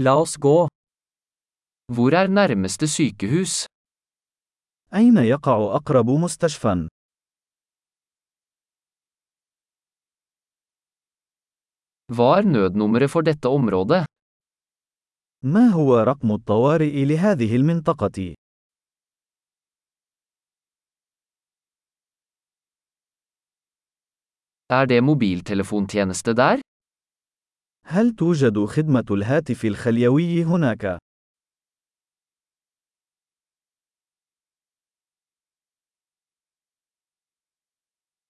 La oss gå. Hvor er nærmeste sykehus? أين يقع أقرب مستشفى؟ Hva er nødnummeret for dette området? ما هو رقم الطوارئ لهذه المنطقة؟ Er det mobiltelefontjeneste der? هل توجد خدمة الهاتف الخليوي هناك؟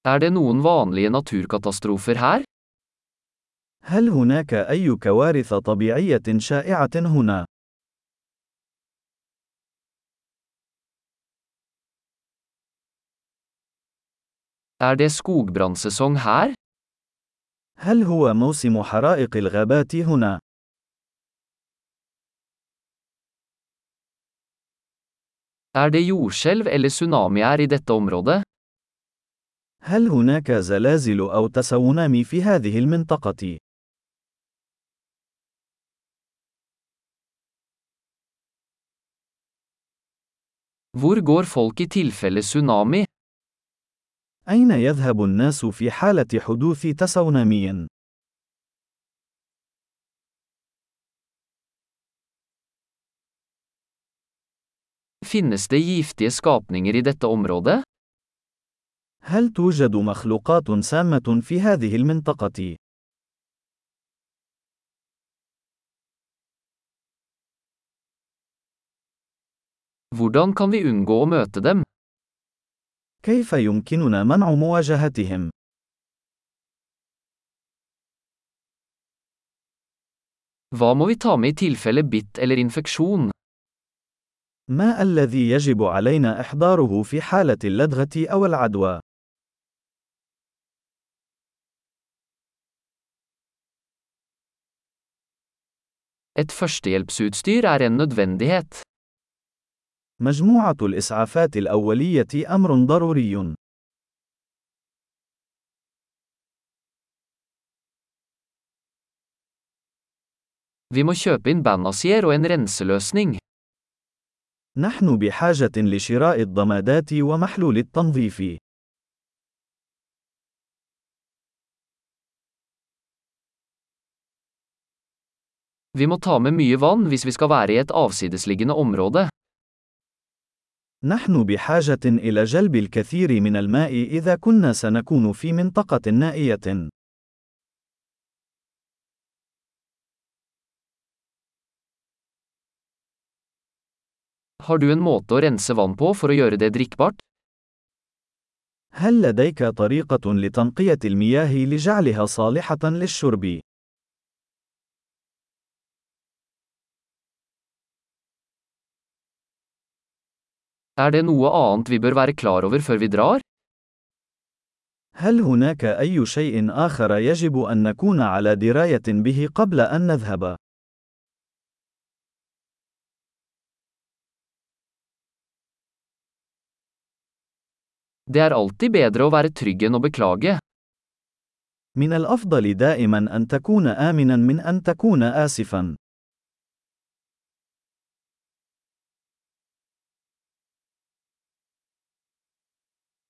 Er det noen vanlige naturkatastrofer her? هل هناك أي كوارث طبيعية شائعة هنا؟ Er det skogbrannsesong her? هل هو موسم حرائق الغابات هنا؟ Er det jordskjelv eller tsunamier i dette området? هل هناك زلازل أو تسونامي في هذه المنطقة؟ Hvor går folk i tilfelle tsunami? أين يذهب الناس في حالة حدوث تسونامي؟ Finnes det giftige skapninger i dette området? هل توجد مخلوقات سامة في هذه المنطقة؟ Hvordan kan vi unngå å møte dem? كيف يمكننا منع مواجهتهم؟ Hva må vi ta med i tilfelle bitt eller infeksjon? ما الذي يجب علينا إحضاره في حالة اللدغة أو العدوى؟ Et førstehjelpsutstyr er en nødvendighet. مجموعة الإسعافات الأولية أمر ضروري. Vi må kjøpe inn bandasier og en renseløsning. نحن بحاجة لشراء الضمادات ومحلول التنظيف. Vi må ta med mye vann hvis vi skal være i et avsidesliggende område. نحن بحاجة إلى جلب الكثير من الماء إذا كنا سنكون في منطقة نائية. Har du en måte å rense vann på for å gjøre det drikkbart? هل لديك طريقة لتنقية المياه لجعلها صالحة للشرب؟ Er det noe annet vi bør være klar over før vi drar? هل هناك أي شيء آخر يجب أن نكون على دراية به قبل أن نذهب؟ Det er alltid bedre å være trygg enn å beklage. من الأفضل دائما أن تكون آمنا من أن تكون آسفا.